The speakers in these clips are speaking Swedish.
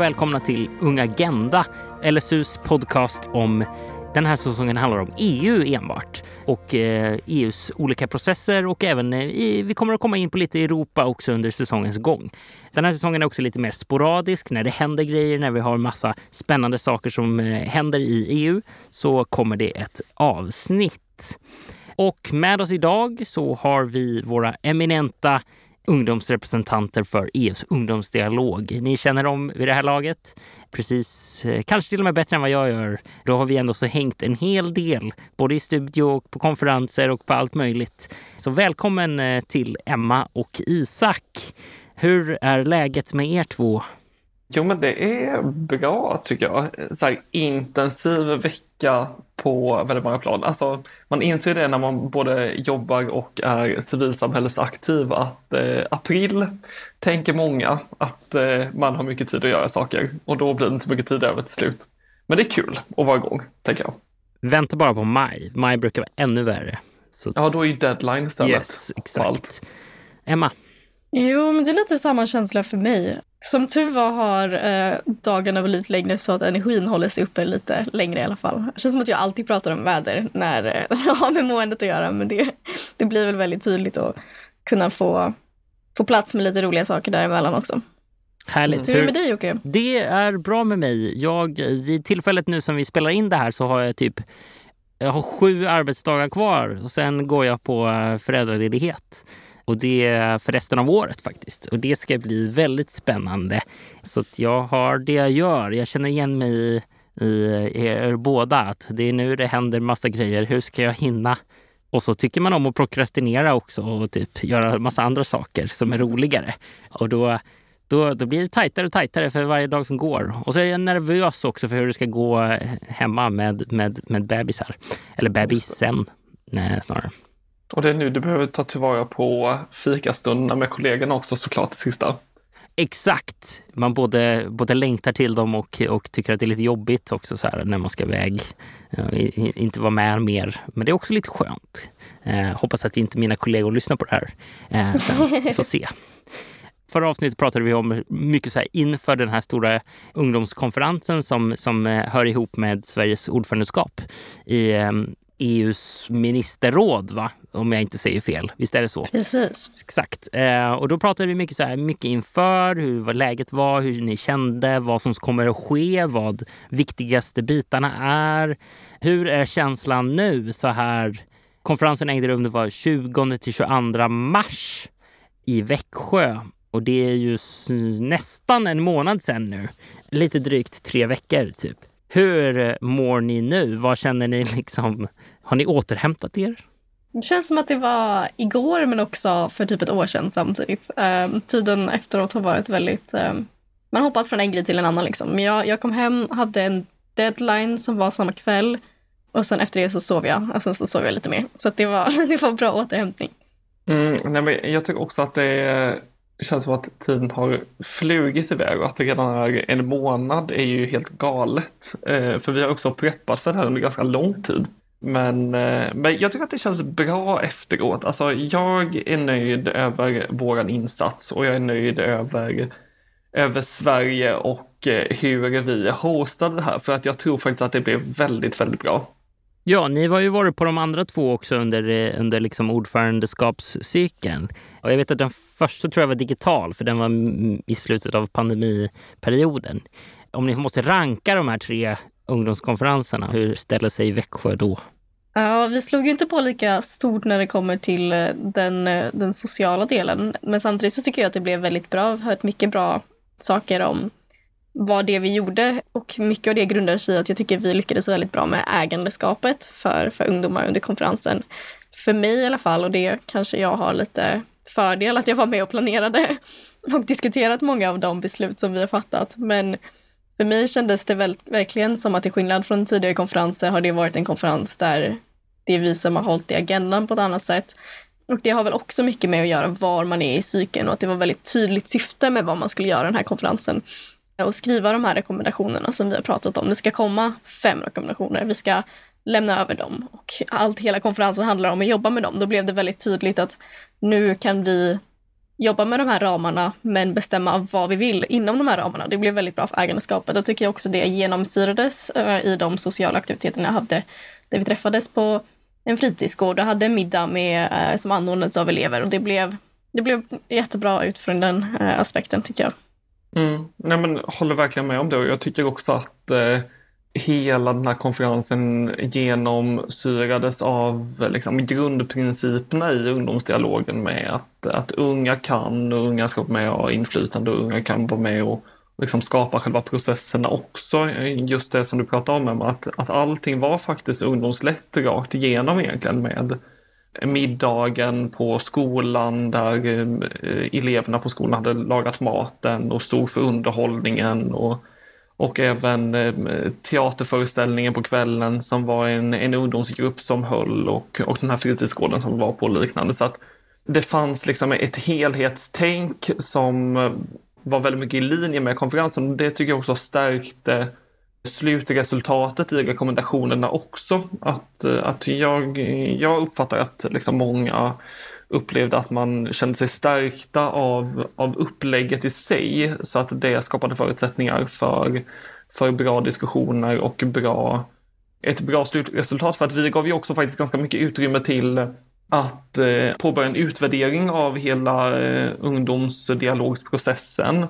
Och välkomna till Ung Agenda, LSUs podcast om den här säsongen handlar om EU enbart och eh, EUs olika processer och även eh, vi kommer att komma in på lite Europa också under säsongens gång. Den här säsongen är också lite mer sporadisk. När det händer grejer, när vi har massa spännande saker som eh, händer i EU så kommer det ett avsnitt. Och med oss idag så har vi våra eminenta ungdomsrepresentanter för EUs ungdomsdialog. Ni känner dem vid det här laget, precis, eh, kanske till och med bättre än vad jag gör. Då har vi ändå så hängt en hel del, både i studio och på konferenser och på allt möjligt. Så välkommen eh, till Emma och Isak. Hur är läget med er två? Jo, men det är bra tycker jag. Så här, intensiv vecka på väldigt många plan. Alltså, man inser det när man både jobbar och är civilsamhällesaktiv att eh, april tänker många att eh, man har mycket tid att göra saker och då blir det inte så mycket tid över till slut. Men det är kul att vara igång, tänker jag. Vänta bara på maj. Maj brukar vara ännu värre. Så ja, då är ju deadline istället. Yes, exakt. Emma? Jo, men det är lite samma känsla för mig. Som tur var har eh, dagarna blivit längre så att energin håller sig uppe lite längre i alla fall. Det känns som att jag alltid pratar om väder när eh, jag har med måendet att göra men det, det blir väl väldigt tydligt att kunna få, få plats med lite roliga saker däremellan också. Härligt. Hur är det med dig Jocke? Det är bra med mig. Jag, vid tillfället nu som vi spelar in det här så har jag typ jag har sju arbetsdagar kvar och sen går jag på eh, föräldraledighet. Och det är för resten av året faktiskt. Och det ska bli väldigt spännande. Så att jag har det jag gör. Jag känner igen mig i, i er båda. Att det är nu det händer massa grejer. Hur ska jag hinna? Och så tycker man om att prokrastinera också och typ göra massa andra saker som är roligare. Och då, då, då blir det tajtare och tajtare för varje dag som går. Och så är jag nervös också för hur det ska gå hemma med, med, med bebisar. Eller bebisen, nej, snarare. Och det är nu du behöver ta tillvara på fikastunderna med kollegorna också såklart det sista. Exakt! Man både, både längtar till dem och, och tycker att det är lite jobbigt också så här, när man ska iväg. Uh, inte vara med mer. Men det är också lite skönt. Eh, hoppas att inte mina kollegor lyssnar på det här. Eh, sen, får se. Förra avsnittet pratade vi om mycket så här inför den här stora ungdomskonferensen som, som eh, hör ihop med Sveriges ordförandeskap i eh, EUs ministerråd, va? Om jag inte säger fel. Visst är det så? Precis. Exakt. Eh, och då pratade vi mycket, så här, mycket inför, hur vad läget var, hur ni kände, vad som kommer att ske, vad viktigaste bitarna är. Hur är känslan nu så här? Konferensen ägde rum det var 20 till 22 mars i Växjö. Och det är ju nästan en månad sedan nu. Lite drygt tre veckor typ. Hur mår ni nu? Vad känner ni liksom? Har ni återhämtat er? Det känns som att det var igår men också för typ ett år sedan samtidigt. Um, tiden efteråt har varit väldigt... Um, man har hoppat från en grej till en annan liksom. Men jag, jag kom hem, hade en deadline som var samma kväll och sen efter det så sov jag. Och sen så sov jag lite mer. Så det, var, det var bra återhämtning. Mm, nej, men jag tycker också att det det känns som att tiden har flugit iväg och att det redan är en månad är ju helt galet. Eh, för vi har också preppat för det här under ganska lång tid. Men, eh, men jag tycker att det känns bra efteråt. Alltså, jag är nöjd över våran insats och jag är nöjd över, över Sverige och eh, hur vi hostade det här. För att jag tror faktiskt att det blev väldigt, väldigt bra. Ja, ni har ju varit på de andra två också under, eh, under liksom ordförandeskapscykeln. Och jag vet att den första tror jag var digital, för den var i slutet av pandemiperioden. Om ni måste ranka de här tre ungdomskonferenserna, hur ställer sig Växjö då? Ja, vi slog ju inte på lika stort när det kommer till eh, den, eh, den sociala delen. Men samtidigt så tycker jag att det blev väldigt bra. Jag har hört mycket bra saker om vad det vi gjorde och mycket av det grundar sig i att jag tycker vi lyckades väldigt bra med ägandeskapet för, för ungdomar under konferensen. För mig i alla fall, och det kanske jag har lite fördel att jag var med och planerade och diskuterat många av de beslut som vi har fattat. Men för mig kändes det väl, verkligen som att till skillnad från tidigare konferenser har det varit en konferens där det är vi som har hållit i agendan på ett annat sätt. Och det har väl också mycket med att göra var man är i cykeln och att det var väldigt tydligt syfte med vad man skulle göra den här konferensen och skriva de här rekommendationerna som vi har pratat om. Det ska komma fem rekommendationer. Vi ska lämna över dem och allt hela konferensen handlar om att jobba med dem. Då blev det väldigt tydligt att nu kan vi jobba med de här ramarna men bestämma vad vi vill inom de här ramarna. Det blev väldigt bra för ägandeskapet. Då tycker jag också det genomsyrades eh, i de sociala aktiviteterna jag hade. Där vi träffades på en fritidsgård och hade en middag med, eh, som anordnades av elever. Och det blev, det blev jättebra utifrån den eh, aspekten tycker jag. Mm. Nej, men, håller verkligen med om det och jag tycker också att hela den här konferensen genomsyrades av liksom, grundprinciperna i ungdomsdialogen med att, att unga kan och unga ska vara med och ha inflytande och unga kan vara med och liksom skapa själva processerna också. Just det som du pratade om, att, att allting var faktiskt ungdomslätt rakt igenom egentligen med middagen på skolan där eh, eleverna på skolan hade lagat maten och stod för underhållningen och och även eh, teaterföreställningen på kvällen som var en, en ungdomsgrupp som höll och, och den här fritidsgården som var på liknande. Så att det fanns liksom ett helhetstänk som eh, var väldigt mycket i linje med konferensen. Det tycker jag också stärkte slutresultatet i rekommendationerna också. Att, eh, att jag, jag uppfattar att liksom många upplevde att man kände sig stärkta av, av upplägget i sig så att det skapade förutsättningar för, för bra diskussioner och bra, ett bra slutresultat. För att vi gav ju också faktiskt ganska mycket utrymme till att eh, påbörja en utvärdering av hela eh, ungdomsdialogsprocessen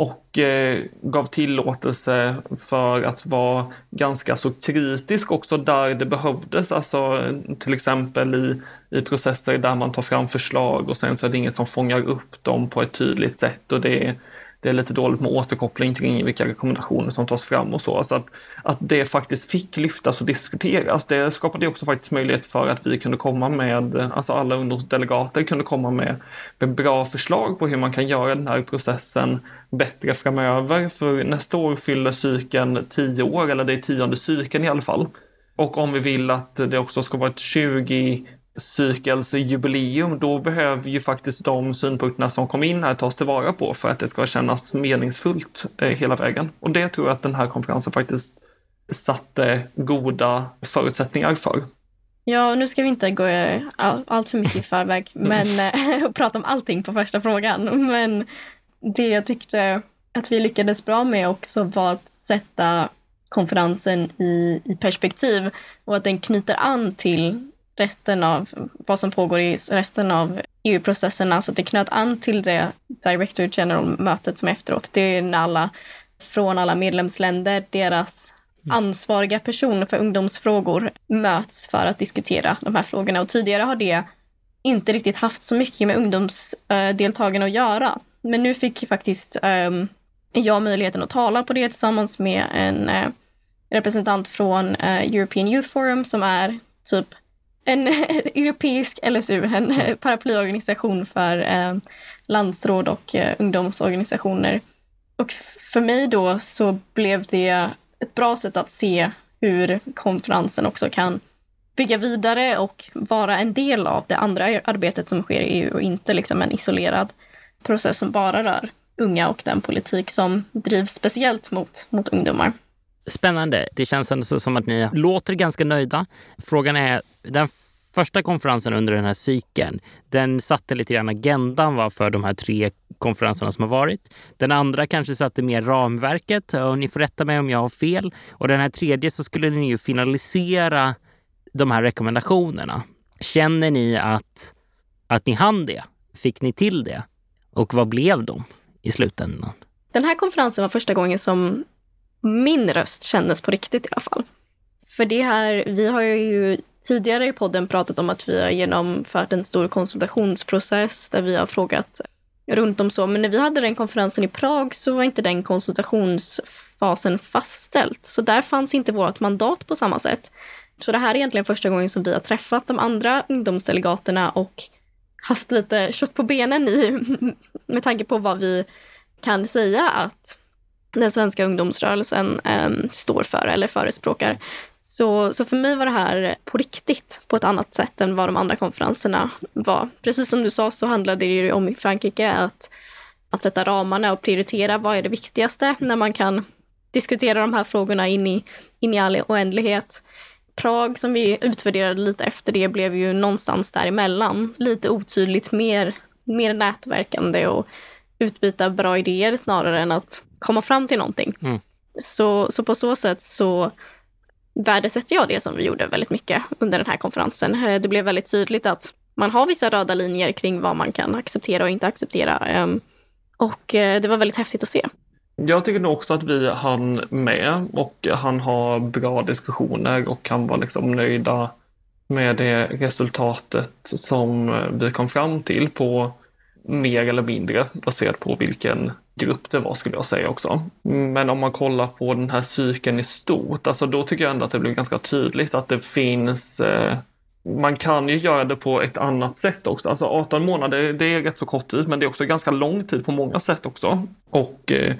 och eh, gav tillåtelse för att vara ganska så kritisk också där det behövdes. Alltså till exempel i, i processer där man tar fram förslag och sen så är det inget som fångar upp dem på ett tydligt sätt och det det är lite dåligt med återkoppling kring vilka rekommendationer som tas fram och så. Alltså att, att det faktiskt fick lyftas och diskuteras, det skapade också faktiskt möjlighet för att vi kunde komma med, alltså alla ungdomsdelegater kunde komma med, med bra förslag på hur man kan göra den här processen bättre framöver. För nästa år fyller cykeln tio år, eller det är tionde cykeln i alla fall. Och om vi vill att det också ska vara ett 20 cykels jubileum, då behöver ju faktiskt de synpunkterna som kom in här tas tillvara på för att det ska kännas meningsfullt eh, hela vägen. Och det tror jag att den här konferensen faktiskt satte goda förutsättningar för. Ja, nu ska vi inte gå all, allt för mycket i förväg men, eh, och prata om allting på första frågan. Men det jag tyckte att vi lyckades bra med också var att sätta konferensen i, i perspektiv och att den knyter an till resten av vad som pågår i resten av EU-processerna. Så det knöt an till det Director General-mötet som är efteråt. Det är när alla från alla medlemsländer, deras ansvariga personer för ungdomsfrågor möts för att diskutera de här frågorna. Och tidigare har det inte riktigt haft så mycket med ungdomsdeltagarna att göra. Men nu fick faktiskt um, jag möjligheten att tala på det tillsammans med en uh, representant från uh, European Youth Forum som är typ en europeisk LSU, en paraplyorganisation för eh, landsråd och eh, ungdomsorganisationer. Och för mig då så blev det ett bra sätt att se hur konferensen också kan bygga vidare och vara en del av det andra arbetet som sker i EU och inte liksom en isolerad process som bara rör unga och den politik som drivs speciellt mot, mot ungdomar. Spännande. Det känns ändå som att ni låter ganska nöjda. Frågan är, den första konferensen under den här cykeln, den satte lite grann agendan va, för de här tre konferenserna som har varit. Den andra kanske satte mer ramverket och ni får rätta mig om jag har fel. Och den här tredje så skulle ni ju finalisera de här rekommendationerna. Känner ni att, att ni hann det? Fick ni till det? Och vad blev de i slutändan? Den här konferensen var första gången som min röst kändes på riktigt i alla fall. För det här, vi har ju tidigare i podden pratat om att vi har genomfört en stor konsultationsprocess där vi har frågat runt om så. Men när vi hade den konferensen i Prag så var inte den konsultationsfasen fastställt. Så där fanns inte vårt mandat på samma sätt. Så det här är egentligen första gången som vi har träffat de andra ungdomsdelegaterna och haft lite kött på benen i med tanke på vad vi kan säga att den svenska ungdomsrörelsen eh, står för eller förespråkar. Så, så för mig var det här på riktigt på ett annat sätt än vad de andra konferenserna var. Precis som du sa så handlade det ju om i Frankrike att, att sätta ramarna och prioritera vad är det viktigaste när man kan diskutera de här frågorna in i, in i all oändlighet. Prag som vi utvärderade lite efter det blev ju någonstans däremellan. Lite otydligt mer mer nätverkande och utbyta bra idéer snarare än att komma fram till någonting. Mm. Så, så på så sätt så värdesätter jag det som vi gjorde väldigt mycket under den här konferensen. Eh, Det blev väldigt tydligt att man har vissa röda linjer kring vad man kan acceptera och inte acceptera. Ehm, Och eh, det var väldigt häftigt att se. Jag tycker nog också att vi hann med och han har bra diskussioner och kan vara liksom nöjda med det resultatet som vi kom fram till på mer eller mindre baserat på vilken grupp det var skulle jag säga också. Men om man kollar på den här cykeln i stort, alltså då tycker jag ändå att det blir ganska tydligt att det finns eh, man kan ju göra det på ett annat sätt också. Alltså 18 månader, det är rätt så kort tid, men det är också ganska lång tid på många sätt också. Och, eh,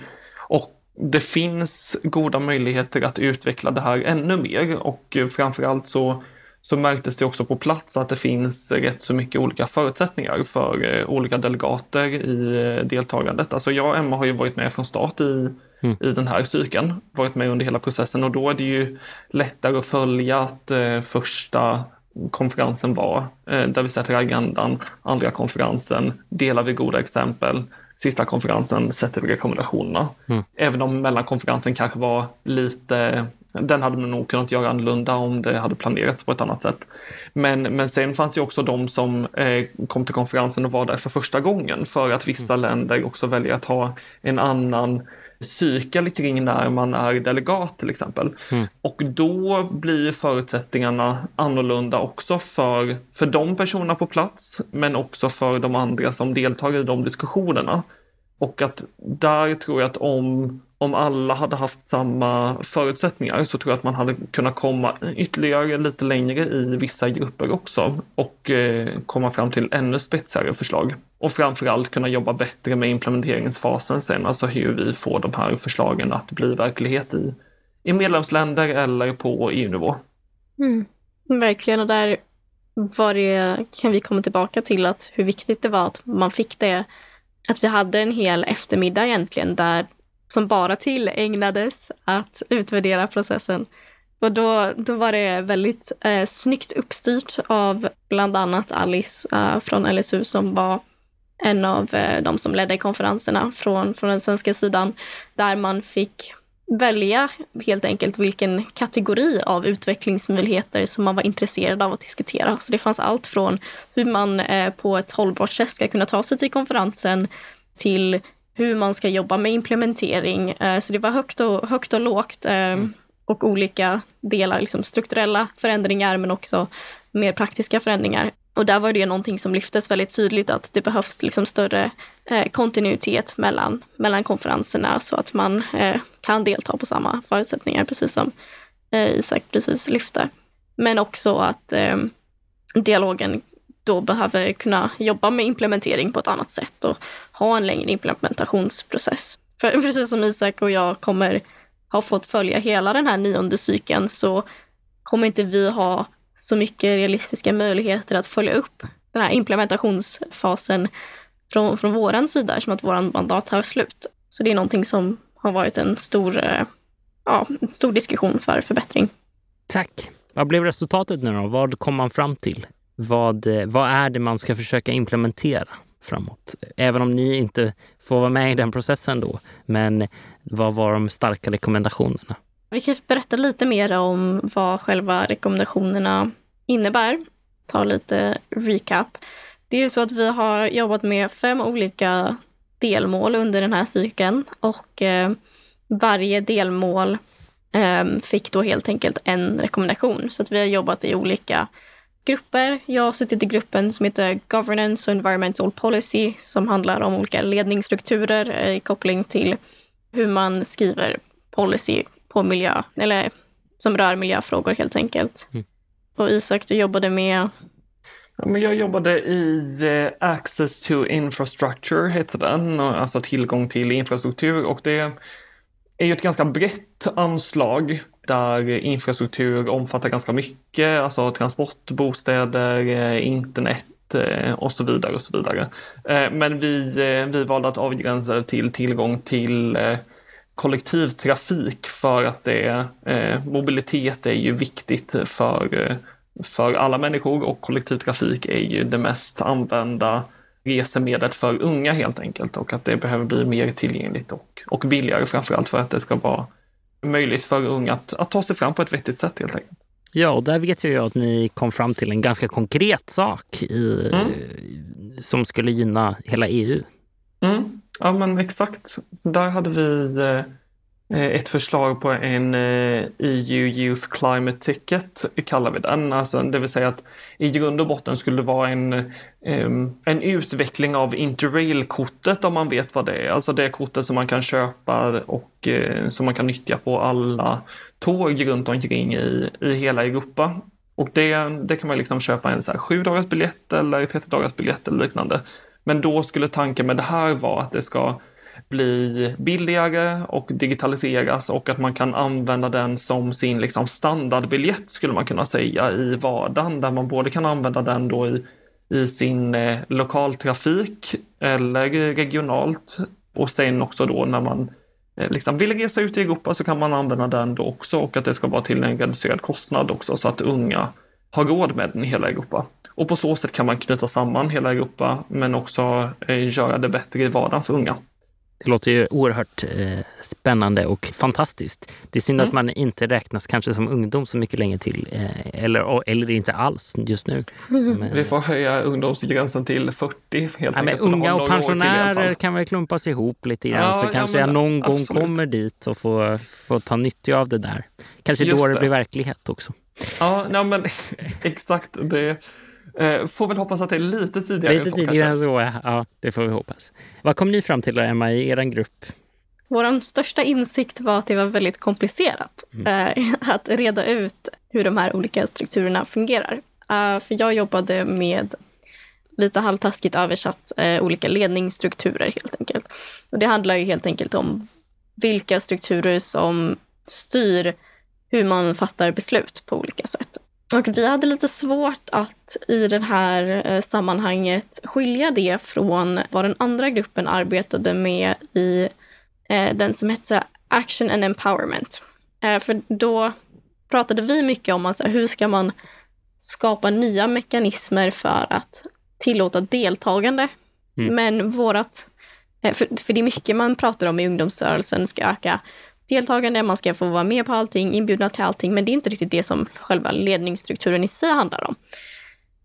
och det finns goda möjligheter att utveckla det här ännu mer och eh, framförallt så så märktes det också på plats att det finns rätt så mycket olika förutsättningar för eh, olika delegater i eh, deltagandet. Alltså jag och Emma har ju varit med från start i, Mm. i den här cykeln, varit med under hela processen och då är det ju lättare att följa att eh, första konferensen var eh, där vi sätter agendan, andra konferensen delar vi goda exempel, sista konferensen sätter vi rekommendationerna. Mm. Även om mellankonferensen kanske var lite den hade man nog kunnat göra annorlunda om det hade planerats på ett annat sätt. Men, men sen fanns ju också de som eh, kom till konferensen och var där för första gången för att vissa länder också väljer att ha en annan cykel kring när man är delegat till exempel. Mm. Och då blir förutsättningarna annorlunda också för, för de personerna på plats men också för de andra som deltar i de diskussionerna. Och att där tror jag att om, om alla hade haft samma förutsättningar så tror jag att man hade kunnat komma ytterligare lite längre i vissa grupper också och eh, komma fram till ännu spetsigare förslag. Och framförallt kunna jobba bättre med implementeringsfasen sen, alltså hur vi får de här förslagen att bli verklighet i, i medlemsländer eller på EU-nivå. Mm. Verkligen, och där var det, kan vi komma tillbaka till att hur viktigt det var att man fick det, att vi hade en hel eftermiddag egentligen där som bara tillägnades att utvärdera processen. Och då, då var det väldigt eh, snyggt uppstyrt av bland annat Alice eh, från LSU som var en av eh, de som ledde konferenserna från, från den svenska sidan, där man fick välja helt enkelt vilken kategori av utvecklingsmöjligheter som man var intresserad av att diskutera. Så det fanns allt från hur man eh, på ett hållbart sätt ska kunna ta sig till konferensen till hur man ska jobba med implementering. Eh, så det var högt och, högt och lågt eh, och olika delar, liksom strukturella förändringar men också mer praktiska förändringar. Och där var det någonting som lyftes väldigt tydligt att det behövs liksom större eh, kontinuitet mellan, mellan konferenserna så att man kan delta på samma förutsättningar, precis som Isak precis lyfte. Men också att dialogen då behöver kunna jobba med implementering på ett annat sätt och ha en längre implementationsprocess. För precis som Isak och jag kommer ha fått följa hela den här nionde cykeln så kommer inte vi ha så mycket realistiska möjligheter att följa upp den här implementationsfasen från, från vår sida eftersom att vår mandat har slut. Så det är någonting som har varit en stor, eh, ja, en stor diskussion för förbättring. Tack. Vad blev resultatet nu då? Vad kom man fram till? Vad, eh, vad är det man ska försöka implementera framåt? Även om ni inte får vara med i den processen då. Men vad var de starka rekommendationerna? Vi kan berätta lite mer om vad själva rekommendationerna innebär. Ta lite recap. Det är ju så att vi har jobbat med fem olika delmål under den här cykeln och eh, varje delmål eh, fick då helt enkelt en rekommendation. Så att vi har jobbat i olika grupper. Jag har suttit i gruppen som heter Governance och Environmental Policy som handlar om olika ledningsstrukturer eh, i koppling till hur man skriver policy på miljö, eller som rör miljöfrågor helt enkelt. Mm. Och Isak, du jobbade med Ja, men jag jobbade i eh, Access to Infrastructure, heter den, och alltså tillgång till infrastruktur. Och det är ju ett ganska brett anslag där infrastruktur omfattar ganska mycket, alltså transport, bostäder, eh, internet eh, och så vidare. och så vidare. Eh, men vi, vi valde att avgränsa det till tillgång till kollektivtrafik för att det, mobilitet är ju viktigt för, för alla människor och kollektivtrafik är ju det mest använda resemedlet för unga helt enkelt och att det behöver bli mer tillgängligt och, och billigare framförallt för att det ska vara möjligt för unga att, att ta sig fram på ett vettigt sätt helt enkelt. Ja, och där vet jag ju att ni kom fram till en ganska konkret sak i, mm. som skulle gynna hela EU. Mm. Ja, men exakt. Där hade vi Eh, Eh, ett förslag på en eh, EU Youth Climate Ticket, kallar vi den. Alltså, det vill säga att i grund och botten skulle det vara en, ehm, en utveckling av Interrail-kortet om man vet vad det är. Alltså det kortet som man kan köpa och eh, som man kan nyttja på alla tåg runt omkring i, i hela Europa. Och det, det kan man liksom köpa en så här sju dagars biljett eller 30 dagars biljett eller liknande. Men då skulle tanken med det här vara att det ska bli billigare och digitaliseras och att man kan använda den som sin liksom standardbiljett skulle man kunna säga i vardagen där man både kan använda den då i, i sin eh, lokaltrafik eller regionalt och sen också då när man eh, liksom vill resa ut i Europa så kan man använda den då också och att det ska vara till en reducerad kostnad också så att unga har råd med den i hela Europa. Och på så sätt kan man knyta samman hela Europa men också eh, göra det bättre i vardagen för unga. Det låter ju oerhört eh, spännande och fantastiskt. Det är synd mm. att man inte räknas kanske som ungdom så mycket längre till, eh, eller, eller inte alls just nu. Men... Vi får höja ungdomsgränsen till 40 helt ja, enkelt. unga och pensionärer kan väl klumpas ihop lite grann ja, så kanske ja, jag någon absolut. gång kommer dit och får, får ta nytta av det där. Kanske just då det. det blir verklighet också. Ja, nej, men exakt. Det får väl hoppas att det är lite tidigare. Lite tidigare än så, ja. Det får vi hoppas. Vad kom ni fram till då, Emma, i er grupp? Vår största insikt var att det var väldigt komplicerat mm. eh, att reda ut hur de här olika strukturerna fungerar. Uh, för jag jobbade med, lite halvtaskigt översatt, olika ledningsstrukturer helt enkelt. Och det handlar ju helt enkelt om vilka strukturer som styr hur man fattar beslut på olika sätt. Och vi hade lite svårt att i det här eh, sammanhanget skilja det från vad den andra gruppen arbetade med i eh, den som hette Action and Empowerment. Eh, för då pratade vi mycket om att hur ska man skapa nya mekanismer för att tillåta deltagande. Mm. Men vårat, för, för det är mycket man pratar om i ungdomsrörelsen ska öka deltagande, man ska få vara med på allting, inbjudna till allting, men det är inte riktigt det som själva ledningsstrukturen i sig handlar om.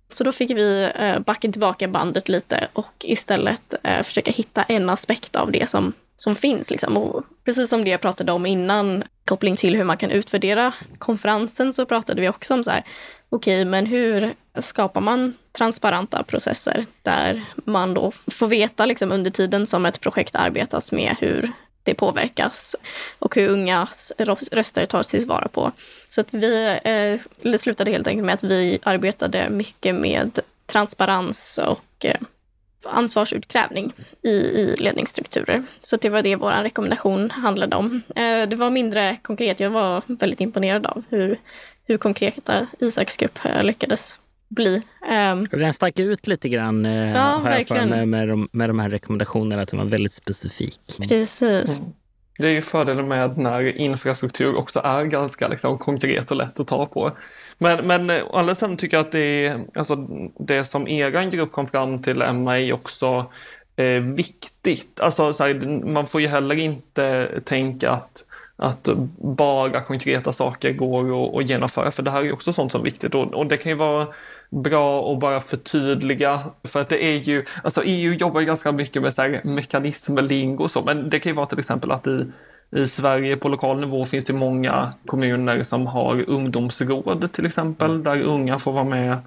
Så då fick vi eh, backa tillbaka bandet lite och istället eh, försöka hitta en aspekt av det som, som finns. Liksom. Och precis som det jag pratade om innan, koppling till hur man kan utvärdera konferensen, så pratade vi också om så här, okej, okay, men hur skapar man transparenta processer där man då får veta liksom, under tiden som ett projekt arbetas med hur det påverkas och hur ungas röster tas tillvara på. Så att vi eh, slutade helt enkelt med att vi arbetade mycket med transparens och eh, ansvarsutkrävning i, i ledningsstrukturer. Så det var det vår rekommendation handlade om. Eh, det var mindre konkret. Jag var väldigt imponerad av hur, hur konkreta Isaks grupp eh, lyckades bli. Um, den stack ut lite grann eh, ja, har jag för mig med, de, med de här rekommendationerna, att den var väldigt specifik. Precis. Mm. Det är ju fördelen med när infrastruktur också är ganska liksom, konkret och lätt att ta på. Men, men å andra sidan tycker jag att det, är, alltså, det som er grupp kom fram till, Emma, är också eh, viktigt. Alltså, så här, man får ju heller inte tänka att att bara konkreta saker går att genomföra, för det här är också sånt som är viktigt. Och, och det kan ju vara bra att bara förtydliga. För att det är ju, alltså EU jobbar ju ganska mycket med så här mekanismer, lingo och så, men det kan ju vara till exempel att i, i Sverige på lokal nivå finns det många kommuner som har ungdomsråd till exempel, där unga får vara med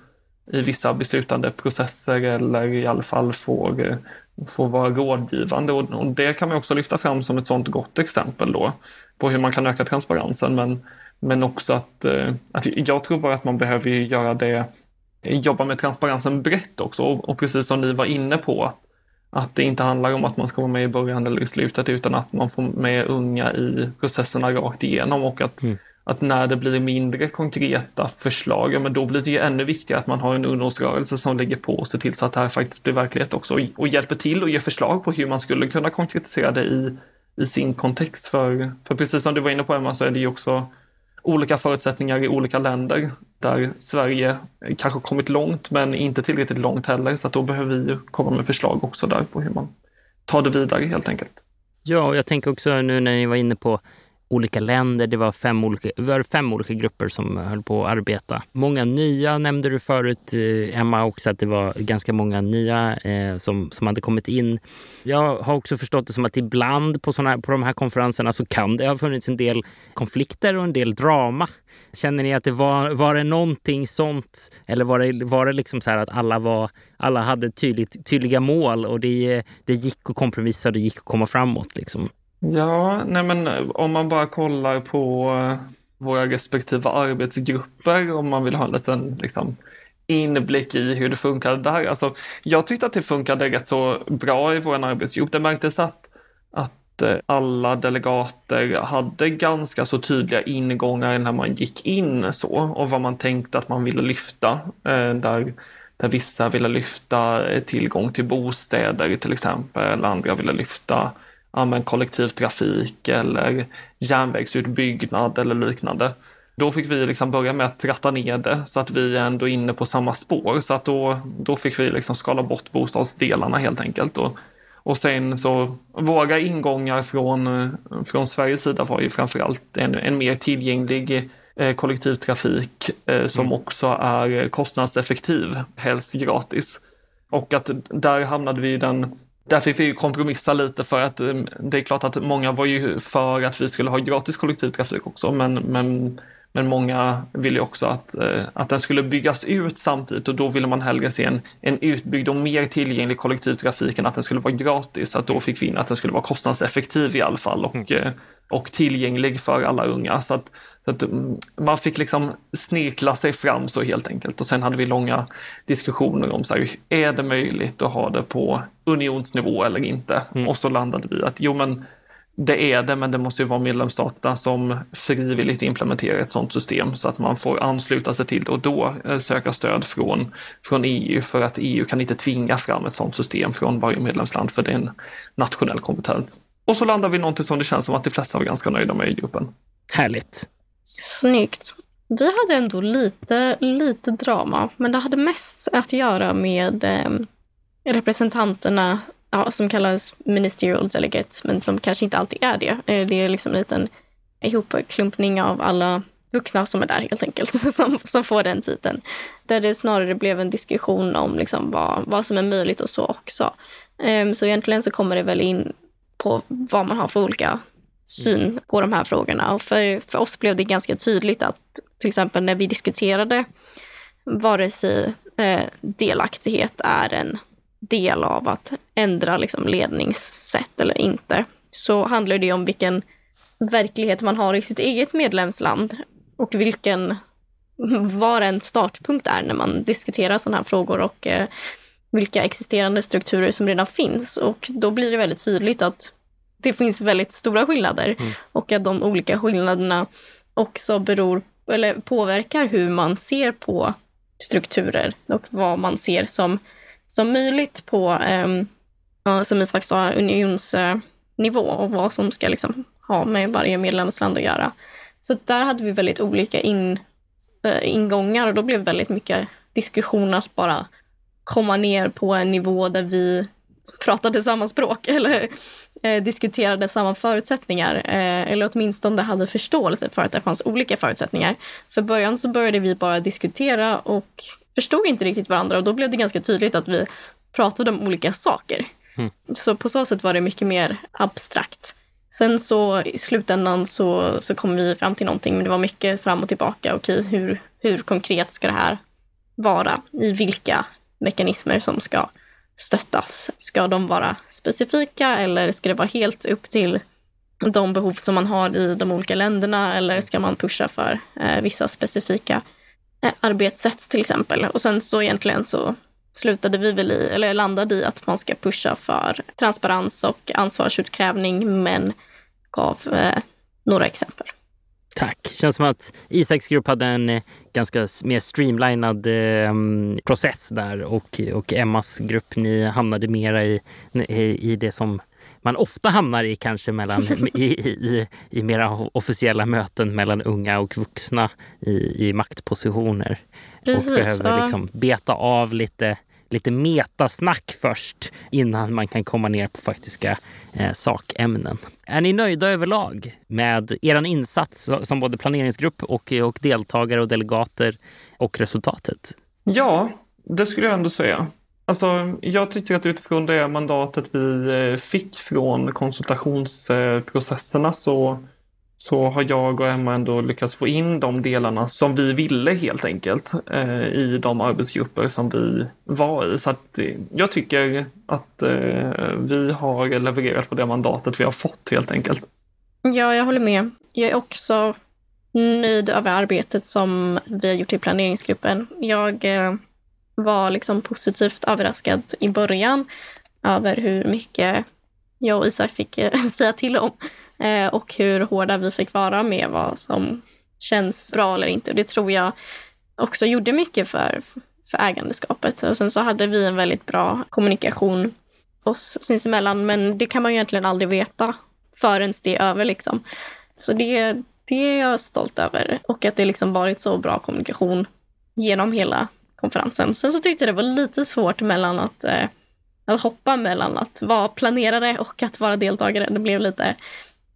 i vissa beslutande processer eller i alla fall får, får vara rådgivande. Och, och det kan man också lyfta fram som ett sådant gott exempel då på hur man kan öka transparensen. Men, men också att, eh, att jag tror bara att man behöver göra det jobba med transparensen brett också och, precis som ni var inne på att det inte handlar om att man ska vara med i början eller i slutet utan att man får med unga i processerna rakt igenom och att, mm. att när det blir mindre konkreta förslag, ja, men då blir det ju ännu viktigare att man har en ungdomsrörelse som lägger på och ser till så att det här faktiskt blir verklighet också och, och hjälper till och ger förslag på hur man skulle kunna konkretisera det i, i sin kontext. För, för precis som du var inne på Emma så är det ju också olika förutsättningar i olika länder där Sverige kanske kommit långt men inte tillräckligt långt heller. Så att då behöver vi komma med förslag också där på hur man tar det vidare helt enkelt. Ja, och jag tänker också nu när ni var inne på olika länder. Det var fem olika, var fem olika grupper som höll på att arbeta. Många nya nämnde du förut, eh, Emma, också att det var ganska många nya eh, som, som hade kommit in. Jag har också förstått det som att ibland på, såna på de här konferenserna så kan det ha funnits en del konflikter och en del drama. Känner ni att det var, var det någonting sånt? Eller var det, var det liksom så här att alla, var, alla hade tydligt, tydliga mål och det, det gick att kompromissa och det gick att komma framåt? Liksom? Ja, nej men eh, om man bara kollar på eh, våra respektive arbetsgrupper, om man vill ha en liten liksom, inblick i hur det funkade där. Alltså, jag tyckte att det funkade rätt så bra i vår arbetsgrupp. Det märktes att, att eh, alla delegater hade ganska så tydliga ingångar när man gick in så och vad man tänkte att man ville lyfta. Där, där vissa ville lyfta tillgång till bostäder till exempel, andra ville lyfta ja, kollektivtrafik eller järnvägsutbyggnad eller liknande. Då fick vi liksom börja med att tratta ner det så att vi är ändå inne på samma spår. Så att då, då fick vi liksom skala bort bostadsdelarna helt enkelt. Och, och sen så, våra ingångar från, från Sveriges sida var ju framförallt en, en mer tillgänglig eh, kollektivtrafik eh, som mm. också är kostnadseffektiv, helst gratis. Och att där hamnade vi i den där fick vi kompromissa lite för att eh, det är klart att många var ju för att vi skulle ha gratis kollektivtrafik också, men, men, men många ville också att, eh, att den skulle byggas ut samtidigt och då ville man hellre se en, en utbyggd och mer tillgänglig kollektivtrafik än att den skulle vara gratis. Så att då fick vi in att den skulle vara kostnadseffektiv i alla fall och, mm. Eh, och tillgänglig för alla unga. Så att, så att mm, man fick liksom snirkla sig fram så helt enkelt. Och sen hade vi långa diskussioner om så här, är det möjligt att ha det på unionsnivå eller inte? Mm. Och så landade vi att jo men det är det, men det måste ju vara medlemsstaterna som frivilligt implementerar ett sådant system så att man får ansluta sig till det och då eh, söka stöd från, från EU för att EU kan inte tvinga fram ett sådant system från varje medlemsland för det är en nationell kompetens. Och så landar vi någonting som det känns som att de flesta var ganska nöjda med i gruppen. Härligt. Snyggt. Vi hade ändå lite, lite drama, men det hade mest att göra med eh, representanterna ja, som kallas ministerial delegate, men som kanske inte alltid är det. Eh, det är liksom en liten ihopklumpning av alla vuxna som är där helt enkelt, som, som får den titeln. Där det snarare blev en diskussion om liksom vad, vad som är möjligt och så också. Um, så egentligen så kommer det väl in på vad man har för olika syn på de här frågorna. Och för, för oss blev det ganska tydligt att till exempel när vi diskuterade vare sig eh, delaktighet är en del av att ändra liksom, ledningssätt eller inte, så handlar det om vilken verklighet man har i sitt eget medlemsland och vilken, var en startpunkt är när man diskuterar sådana här frågor och eh, vilka existerande strukturer som redan finns. Och då blir det väldigt tydligt att det finns väldigt stora skillnader mm. och att de olika skillnaderna också beror, eller påverkar hur man ser på strukturer och vad man ser som, som möjligt på, eh, som Isak sa, unionsnivå och vad som ska liksom ha med varje medlemsland att göra. Så där hade vi väldigt olika in, äh, ingångar och då blev väldigt mycket diskussion att bara komma ner på en nivå där vi pratade samma språk eller eh, diskuterade samma förutsättningar. Eh, eller åtminstone hade förståelse för att det fanns olika förutsättningar. För början så började vi bara diskutera och förstod inte riktigt varandra och då blev det ganska tydligt att vi pratade om olika saker. Mm. Så på så sätt var det mycket mer abstrakt. Sen så i slutändan så, så kom vi fram till någonting, men det var mycket fram och tillbaka. Okej, hur, hur konkret ska det här vara? I vilka mekanismer som ska stöttas? Ska de vara specifika eller ska det vara helt upp till de behov som man har i de olika länderna eller ska man pusha för eh, vissa specifika eh, arbetssätt till exempel? Och sen så egentligen så slutade vi väl i, eller landade i att man ska pusha för transparens och ansvarsutkrävning men gav eh, några exempel. Tack. Känns som att Isaks grupp hade en eh, ganska mer streamlinad eh, process där och, och Emmas grupp, ni hamnade mera i, i det som man ofta hamnar i kanske mellan, i, i, i mera officiella möten mellan unga och vuxna i, i maktpositioner. Precis, och behöver ja. liksom beta av lite, lite metasnack först innan man kan komma ner på faktiska eh, sakämnen. Är ni nöjda överlag med er insats som både planeringsgrupp och, och deltagare och delegater och resultatet? Ja, det skulle jag ändå säga. Alltså, jag tycker att utifrån det mandatet vi eh, fick från konsultationsprocesserna så, så har jag och Emma ändå lyckats få in de delarna som vi ville helt enkelt eh, i de arbetsgrupper som vi var i. Så att, eh, jag tycker att eh, vi har levererat på det mandatet vi har fått helt enkelt. Ja, jag håller med. Jag är också nöjd över arbetet som vi har gjort i planeringsgruppen. Jag eh, var liksom positivt överraskad i början över hur mycket jag och Isak fick eh, säga till om eh, och hur hårda vi fick vara med vad som känns bra eller inte. Och det tror jag också gjorde mycket för, för ägandeskapet. Och sen så hade vi en väldigt bra kommunikation oss sinsemellan, men det kan man ju egentligen aldrig veta förrän det är över. Liksom. Så det, det är jag stolt över och att det liksom varit så bra kommunikation genom hela konferensen. Sen så tyckte jag det var lite svårt mellan att, eh, att hoppa mellan att vara planerare och att vara deltagare. Det blev lite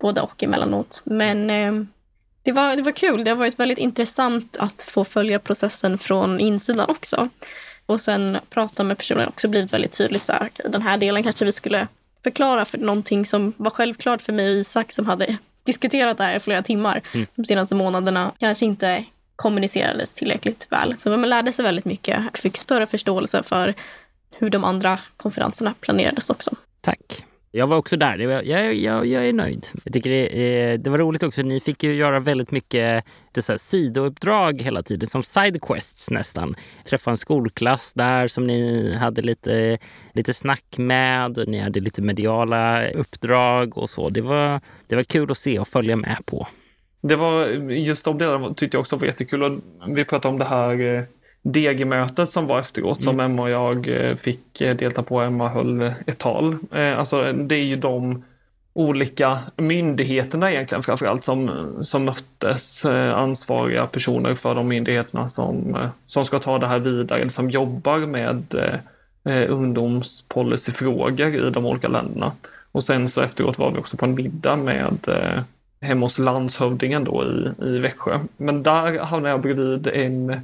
både och emellanåt. Men eh, det, var, det var kul. Det har varit väldigt intressant att få följa processen från insidan också. Och sen prata med personer också blivit väldigt tydligt så här, den här delen kanske vi skulle förklara för någonting som var självklart för mig och Isak som hade diskuterat det här i flera timmar Mm. de senaste månaderna kanske inte kommunicerades tillräckligt väl. Så man lärde sig väldigt mycket och fick större förståelse för hur de andra konferenserna planerades också. Tack. Jag var också där. Var- Jag, jag, jag är nöjd. Jag tycker det, eh, det var roligt också. Ni fick ju göra väldigt mycket det så här, sidouppdrag hela tiden, som sidequests nästan. Träffa en skolklass där som ni hade lite, lite snack med. Ni hade lite mediala uppdrag och så. Det var, det var kul att se och följa med på. Det var just de delarna tyckte jag också var jättekul. Och vi pratade om det här eh, DG-mötet som var efteråt som Emma och jag eh, fick eh, delta på. Emma höll ett tal. Eh, Alltså det är ju de olika myndigheterna egentligen framförallt som, som möttes. Ansvariga personer för de myndigheterna som, som ska ta det här vidare, som jobbar med eh, ungdomspolicyfrågor i de olika länderna. Och sen så efteråt var vi också på en middag med eh, hemma hos landshövdingen då i, i Växjö. Men där hamnade jag bredvid en,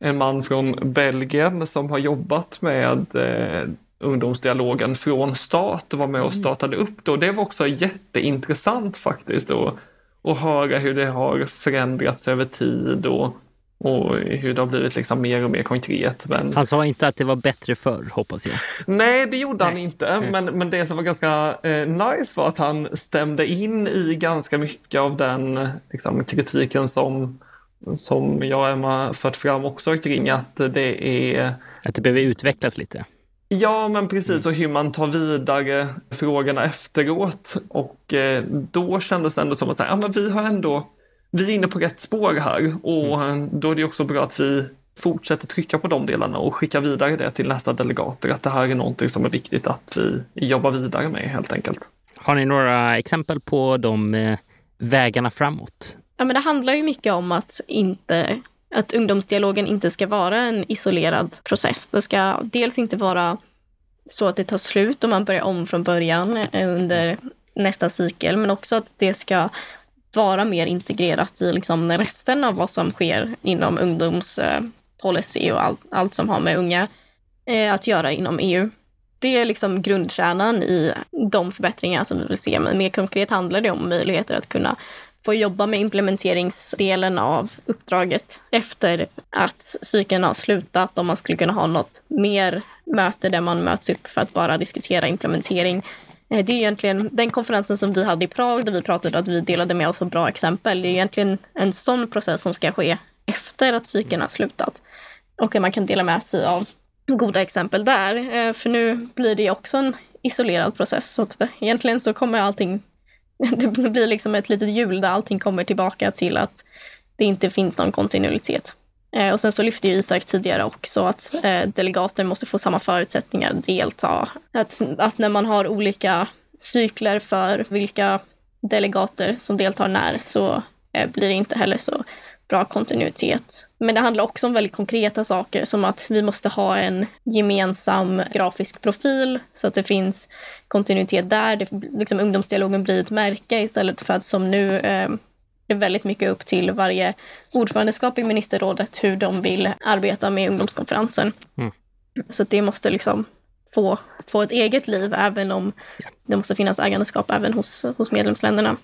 en man från Belgien som har jobbat med eh, ungdomsdialogen från start och var med och startade upp det. Och det var också jätteintressant faktiskt då, att höra hur det har förändrats över tid och, och hur det har blivit liksom mer och mer konkret. Men... Han sa inte att det var bättre förr, hoppas jag. Nej, det gjorde han Nej. inte. Men, men det som var ganska eh, nice var att han stämde in i ganska mycket av den liksom, kritiken som, som jag och Emma fört fram också kring att det är Att det behöver utvecklas lite. Ja, men precis. Och hur man tar vidare frågorna efteråt. Och eh, då kändes det ändå som att så här, ja, men vi har ändå, vi är inne på rätt spår här. Och eh, då är det också bra att vi fortsätter trycka på de delarna och skicka vidare det till nästa delegater. Att det här är någonting som är viktigt att vi jobbar vidare med helt enkelt. Har ni några exempel på de eh, vägarna framåt? Ja, men det handlar ju mycket om att, inte, att ungdomsdialogen inte ska vara en isolerad process. Det ska dels inte vara så att det tar slut och man börjar om från början eh, under nästa cykel, men också att det ska vara mer integrerat i liksom resten av vad som sker inom ungdomspolicy eh, och allt, allt som har med unga eh, att göra inom EU. Det är liksom grundkärnan i de förbättringar som vi vill se, men mer konkret handlar det om möjligheter att kunna få jobba med implementeringsdelen av uppdraget efter att cykeln har slutat. Om man skulle kunna ha något mer möte där man möts upp för att bara diskutera implementering. Eh, det är egentligen den konferensen som vi hade i Prag där vi pratade att vi delade med oss av bra exempel. Det är egentligen en sån process som ska ske efter att cykeln har slutat. Och att man kan dela med sig av goda exempel där. Eh, för nu blir det också en isolerad process. Så att egentligen så kommer allting det blir liksom ett litet hjul där allting kommer tillbaka till att det inte finns någon kontinuitet. Eh, och sen så lyfte ju Isak tidigare också att eh, delegater måste få samma förutsättningar att delta. Att, att när man har olika cykler för vilka delegater som deltar när så eh, blir det inte heller så bra kontinuitet. Men det handlar också om väldigt konkreta saker som att vi måste ha en gemensam grafisk profil så att det finns kontinuitet där. Det, liksom, ungdomsdialogen blir ett märke istället för att som nu eh, det är väldigt mycket upp till varje ordförandeskap i ministerrådet hur de vill arbeta med ungdomskonferensen. Mm. Så det måste liksom få, få ett eget liv även om det måste finnas ägandeskap även hos, hos medlemsländerna.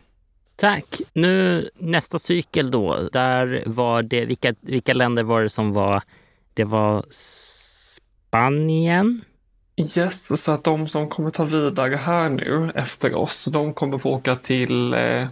Tack. Nu nästa cykel då, där var det, vilka, vilka länder var det som var, det var Spanien? Yes, så att de som kommer ta vidare här nu efter oss, de kommer få åka till eh,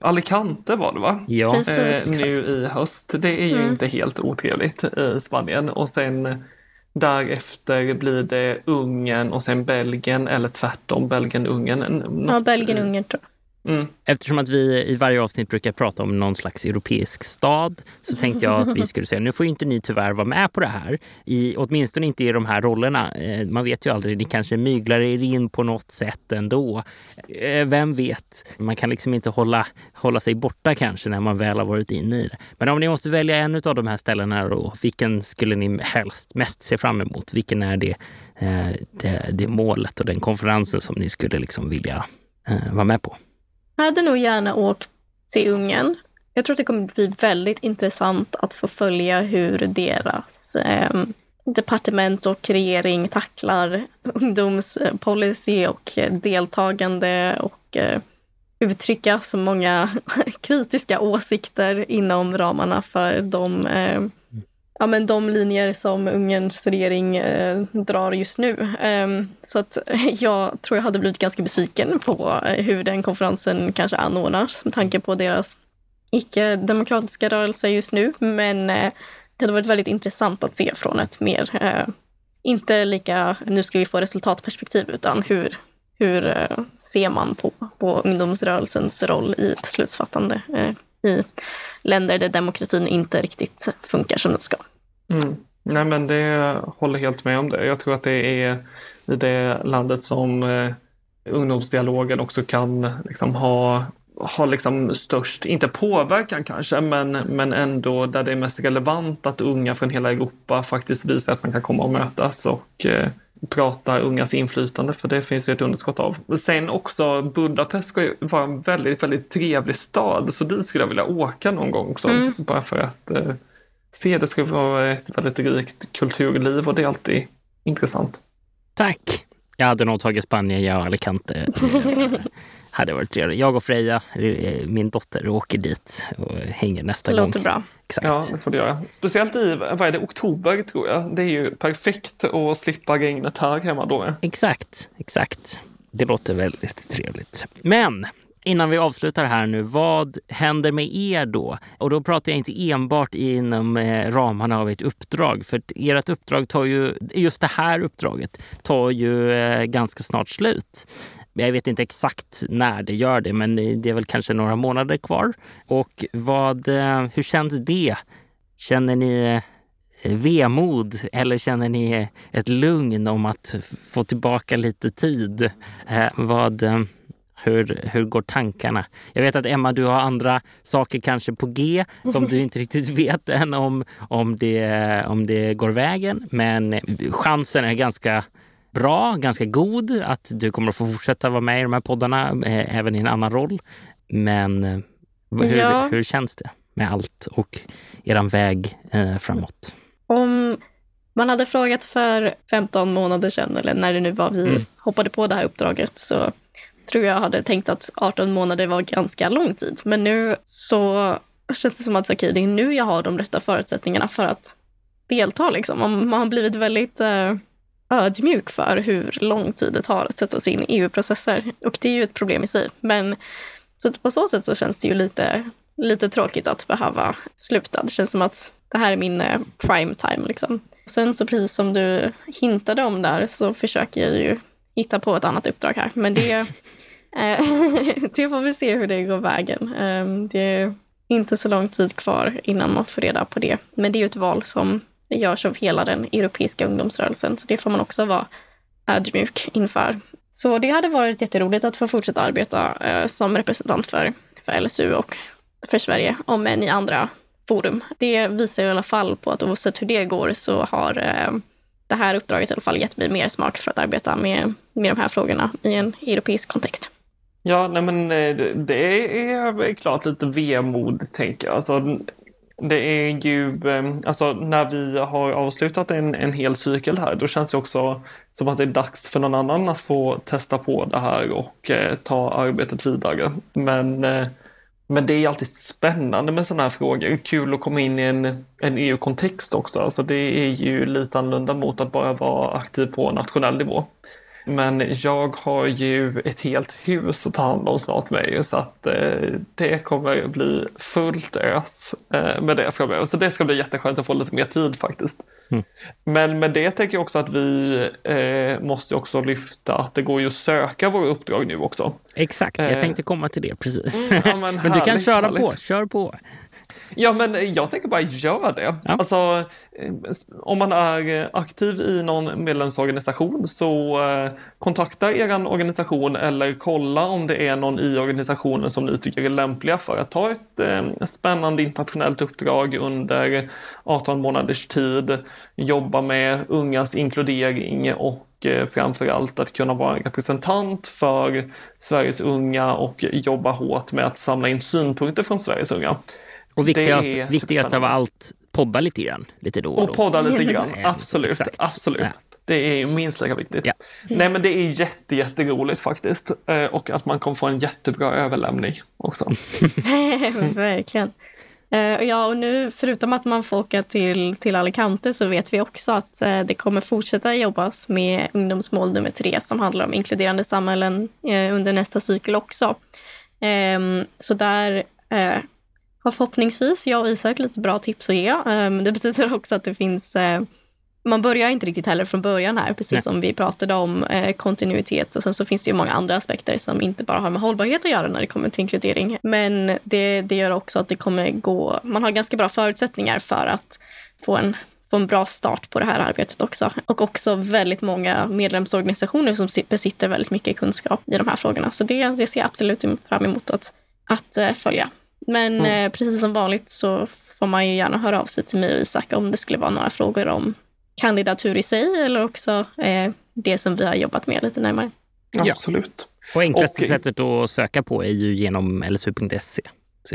Alicante var det va? Ja, Precis, eh, nu i höst. Det är ju mm. inte helt otrevligt i Spanien. Och sen därefter blir det Ungern och sen Belgien eller tvärtom Belgien-Ungern. Ja, Belgien-Ungern tror jag. Mm. Eftersom att vi i varje avsnitt brukar prata om någon slags europeisk stad så tänkte jag att vi skulle säga, nu får ju inte ni tyvärr vara med på det här. I, åtminstone inte i de här rollerna. Eh, man vet ju aldrig, ni kanske myglar er in på något sätt ändå. Eh, vem vet? Man kan liksom inte hålla, hålla sig borta kanske när man väl har varit inne i det. Men om ni måste välja en av de här ställena då, vilken skulle ni helst mest se fram emot? Vilken är det, eh, det, det målet och den konferensen som ni skulle liksom vilja vara med på? Jag hade nog gärna åkt till Ungern. Jag tror att det kommer bli väldigt intressant att få följa hur deras eh, departement och regering tacklar ungdomspolicy och deltagande och eh, uttrycka så många kritiska åsikter inom ramarna för de eh, ja, men de linjer som Ungerns regering eh, drar just nu. Eh, så att jag tror jag hade blivit ganska besviken på eh, hur den konferensen kanske anordnas med tanke på deras icke-demokratiska rörelse just nu. Men eh, det hade varit väldigt intressant att se från ett mer, eh, inte lika nu ska vi få resultatperspektiv, utan hur, hur eh, ser man på, på ungdomsrörelsens roll i beslutsfattande eh, i länder där demokratin inte riktigt funkar som den ska. Mm. Nej men det håller helt med om det. Jag tror att det är i det landet som eh, ungdomsdialogen också kan liksom ha, ha liksom störst, inte påverkan kanske, men, men ändå där det är mest relevant att unga från hela Europa faktiskt visar att man kan komma och mötas och eh, prata ungas inflytande, för det finns ju ett underskott av. Sen också, Budapest ska ju vara en väldigt, väldigt trevlig stad, så dit skulle jag vilja åka någon gång också, mm. bara för att eh, se det skulle vara ett väldigt rikt kulturliv och det är alltid intressant. Tack! Jag hade nog tagit Spanien, jag och Alicante. hade varit trevligt. Jag och Freja, eh, min dotter, åker dit och hänger nästa det gång. låter bra. Exakt. Ja, det får du göra. Speciellt i, vad är det, oktober tror jag. Det är ju perfekt att slippa regnet här hemma då. Exakt, exakt. Det låter väldigt trevligt. Men innan vi avslutar här nu, vad händer med er då? Och då pratar jag inte enbart inom eh, ramarna av ert uppdrag, för ert uppdrag tar ju, just det här uppdraget tar ju eh, ganska snart slut. Jag vet inte exakt när det gör det, men det är väl kanske några månader kvar. Och vad, eh, hur känns det? Känner ni eh, vemod eller känner ni ett lugn om att få tillbaka lite tid? Eh, vad, hur, hur går tankarna? Jag vet att Emma, du har andra saker kanske på G som du inte riktigt vet än om, om, det, om det går vägen. Men chansen är ganska bra, ganska god att du kommer att få fortsätta vara med i de här poddarna, eh, även i en annan roll. Men eh, hur, ja. hur känns det med allt och er väg eh, framåt? Om man hade frågat för 15 månader sedan, eller när det nu var vi mm. hoppade på det här uppdraget, så tror jag hade tänkt att 18 månader var ganska lång tid. Men nu så känns det som att okay, det är nu jag har de rätta förutsättningarna för att delta. Liksom. Man, har blivit väldigt eh, ödmjuk för hur lång tid det tar att sätta sig in i EU-processer. Och det är ju ett problem i sig. Men så på så sätt så känns det ju lite, lite tråkigt att behöva sluta. Det känns som att det här är min eh, prime time. Liksom. Sen så precis som du hintade om där så försöker jag ju hitta på ett annat uppdrag här. Men det, eh, det får vi se hur det går vägen. Ehm, det är inte så lång tid kvar innan man får reda på det. Men det är ju ett val som det görs av hela den europeiska ungdomsrörelsen, så det får man också vara ödmjuk inför. Så det hade varit jätteroligt att få fortsätta arbeta eh, som representant för, för LSU och för Sverige, om än i andra forum. Det visar i alla fall på att oavsett hur det går så har eh, det här uppdraget i alla fall gett mig mer smak för att arbeta med, med de här frågorna i en europeisk kontext. Ja, nej men eh, det är klart lite vemod, tänker jag. Alltså, det är ju, ehm, alltså när vi har avslutat en, en hel cykel här, då känns det också som att det är dags för någon annan att få testa på det här och eh, ta arbetet vidare. Men, eh, men det är alltid spännande med sådana här frågor. Kul att komma in i en, en EU-kontext också. Alltså det är ju lite annorlunda mot att bara vara aktiv på nationell nivå. Men jag har ju ett helt hus att ta hand om snart med så att eh, det kommer bli fullt ös eh, med det framöver. Så det ska bli jätteskönt att få lite mer tid faktiskt. Mm. Men med det tänker jag också att vi eh, måste också lyfta att det går ju att söka våra uppdrag nu också. Exakt, jag eh, tänkte komma till det precis. Mm, ja, men, men du kan köra härligt. på, kör på. Ja, men jag tänker bara göra det. Ja. Alltså, eh, om man är aktiv i någon medlemsorganisation så eh, kontakta er organisation eller kolla om det är någon i organisationen som ni tycker är lämpliga för att ta ett eh, spännande internationellt uppdrag under 18 månaders tid, jobba med ungas inkludering och framför allt att kunna vara en representant för Sveriges unga och jobba hårt med att samla in synpunkter från Sveriges unga. Och viktigast, viktigast av allt, podda lite grann. Lite då och, och podda lite grann, absolut. absolut. Ja. Det är minst lika viktigt. Ja. Nej men det är jätte, jätteroligt faktiskt. Eh, och att man kommer få en jättebra överlämning också. Verkligen. Eh, ja, och nu förutom att man får åka till, till Alicante så vet vi också att eh, det kommer fortsätta jobbas med ungdomsmål nummer tre som handlar om inkluderande samhällen under nästa cykel också. Ehm, så där har förhoppningsvis jag och Isak lite bra tips att ge. Um, det betyder också att det finns uh, man börjar inte riktigt heller från början här, precis Nej. som vi pratade om eh, kontinuitet. Och sen så finns det ju många andra aspekter som inte bara har med hållbarhet att göra när det kommer till inkludering. Men det, det gör också att det kommer gå, man har ganska bra förutsättningar för att få en, få en bra start på det här arbetet också. Och också väldigt många medlemsorganisationer som besitter väldigt mycket kunskap i de här frågorna. Så det, det ser jag absolut fram emot att, att uh, följa. Men mm. eh, precis som vanligt så får man ju gärna höra av sig till mig och Isak om det skulle vara några frågor om kandidatur i sig eller också eh, det som vi har jobbat med lite närmare. Ja. Absolut. Och enklaste och, sättet att söka på är ju genom lsu.se.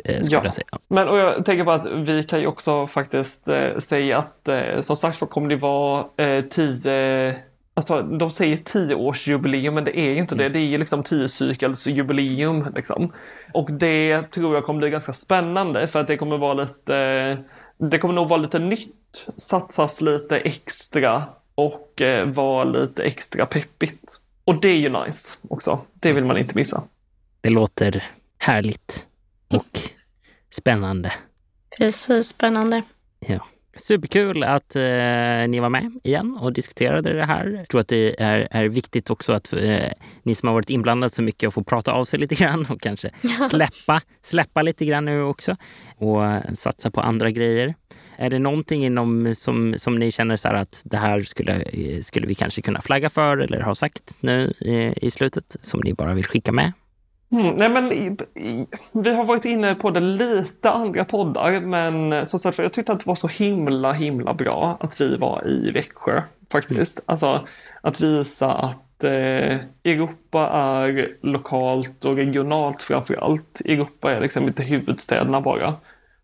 Eh, ja. Jag säga. Men och jag tänker på att vi kan ju också faktiskt eh, säga att eh, som sagt så kommer det vara eh, tio Alltså, de säger tioårsjubileum, men det är ju inte det. Mm. Det är ju liksom tiocykelsjubileum. Liksom. Och det tror jag kommer bli ganska spännande för att det kommer vara lite, det kommer nog vara lite nytt, satsas lite extra och eh, vara lite extra peppigt. Och det är ju nice också. Det vill man inte missa. Det låter härligt och spännande. Precis, spännande. Ja. Superkul att eh, ni var med igen och diskuterade det här. Jag tror att det är, är viktigt också att eh, ni som har varit inblandade så mycket får prata av sig lite grann och kanske släppa, släppa lite grann nu också och satsa på andra grejer. Är det någonting inom som, som ni känner så att det här skulle, skulle vi kanske kunna flagga för eller ha sagt nu i, i slutet som ni bara vill skicka med? Mm, nej men, vi har varit inne på det lite andra poddar men som sagt, jag tyckte att det var så himla himla bra att vi var i Växjö faktiskt. Mm. Alltså att visa att eh, Europa är lokalt och regionalt framför allt. Europa är liksom inte huvudstäderna bara.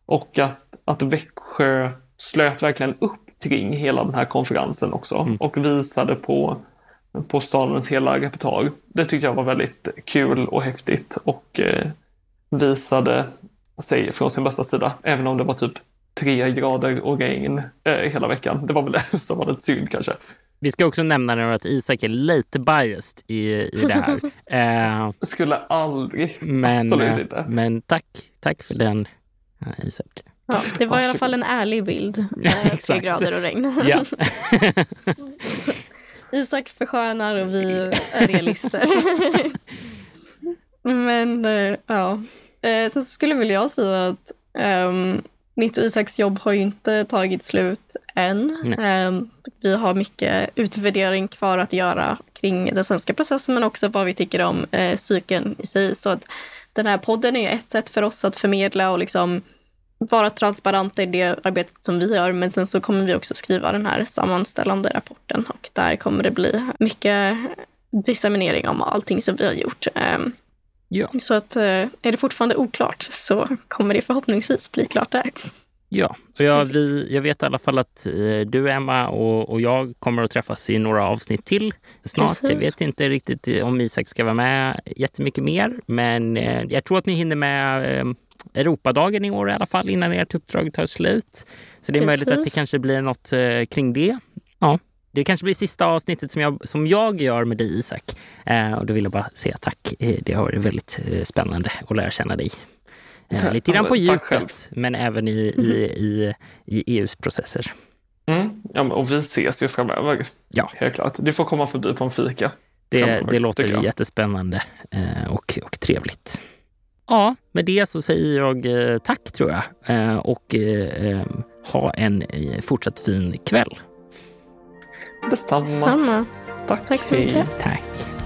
Och att, att Växjö slöt verkligen upp kring hela den här konferensen också mm. och visade på på stadens hela repertoar. Det tyckte jag var väldigt kul och häftigt och eh, visade sig från sin bästa sida, även om det var typ tre grader och regn eh, hela veckan. Det var väl det som var lite synd kanske. Vi ska också nämna nu att Isak är lite biased i, i det här. eh, Skulle aldrig. Men, Absolut inte. Men tack, tack för den, Isak. Ja, det var i alla fall en ärlig bild. tre grader och regn. Ja. Isak förskönar och vi är realister. Men uh, ja, uh, sen skulle väl jag säga att um, mitt och Isaks jobb har ju inte tagit slut än. Um, vi har mycket utvärdering kvar att göra kring den svenska processen men också vad vi tycker om eh, cykeln i sig. Så att den här podden är ett sätt för oss att förmedla och liksom vara transparenta i det arbetet som vi gör. Men sen så kommer vi också skriva den här sammanställande rapporten och där kommer det bli mycket disseminering om allting som vi har gjort. Um, Ja. Så att eh, är det fortfarande oklart så kommer det förhoppningsvis bli klart där. Ja, och jag, vi, jag vet i alla fall att eh, du Emma och, och jag kommer att träffas i några avsnitt till snart. Precis. Jag vet inte riktigt om Isak ska vara med jättemycket mer, men eh, jag tror att ni hinner med eh, Europadagen i år i alla fall innan ert uppdrag tar slut. Så det är möjligt att det Precis. kanske blir något eh, kring det. Ja. Det kanske blir sista avsnittet som jag, som jag gör med dig Isak. Eh, och då vill jag bara säga tack. Eh, Det har varit väldigt eh, spännande att lära känna dig. Eh, Tack. lite grann på djupet, men även i, i, i, i EUs processer. Mm. Ja, och vi ses ju framöver. Ja. Helt klart. Du får komma förbi på en fika. Det, det låter jättespännande eh, och, och trevligt. Ja, med det så säger jag eh, tack tror jag eh, och eh, ha en fortsatt fin kväll. Detsamma. Samma. Tack. Tack så mycket. Tack.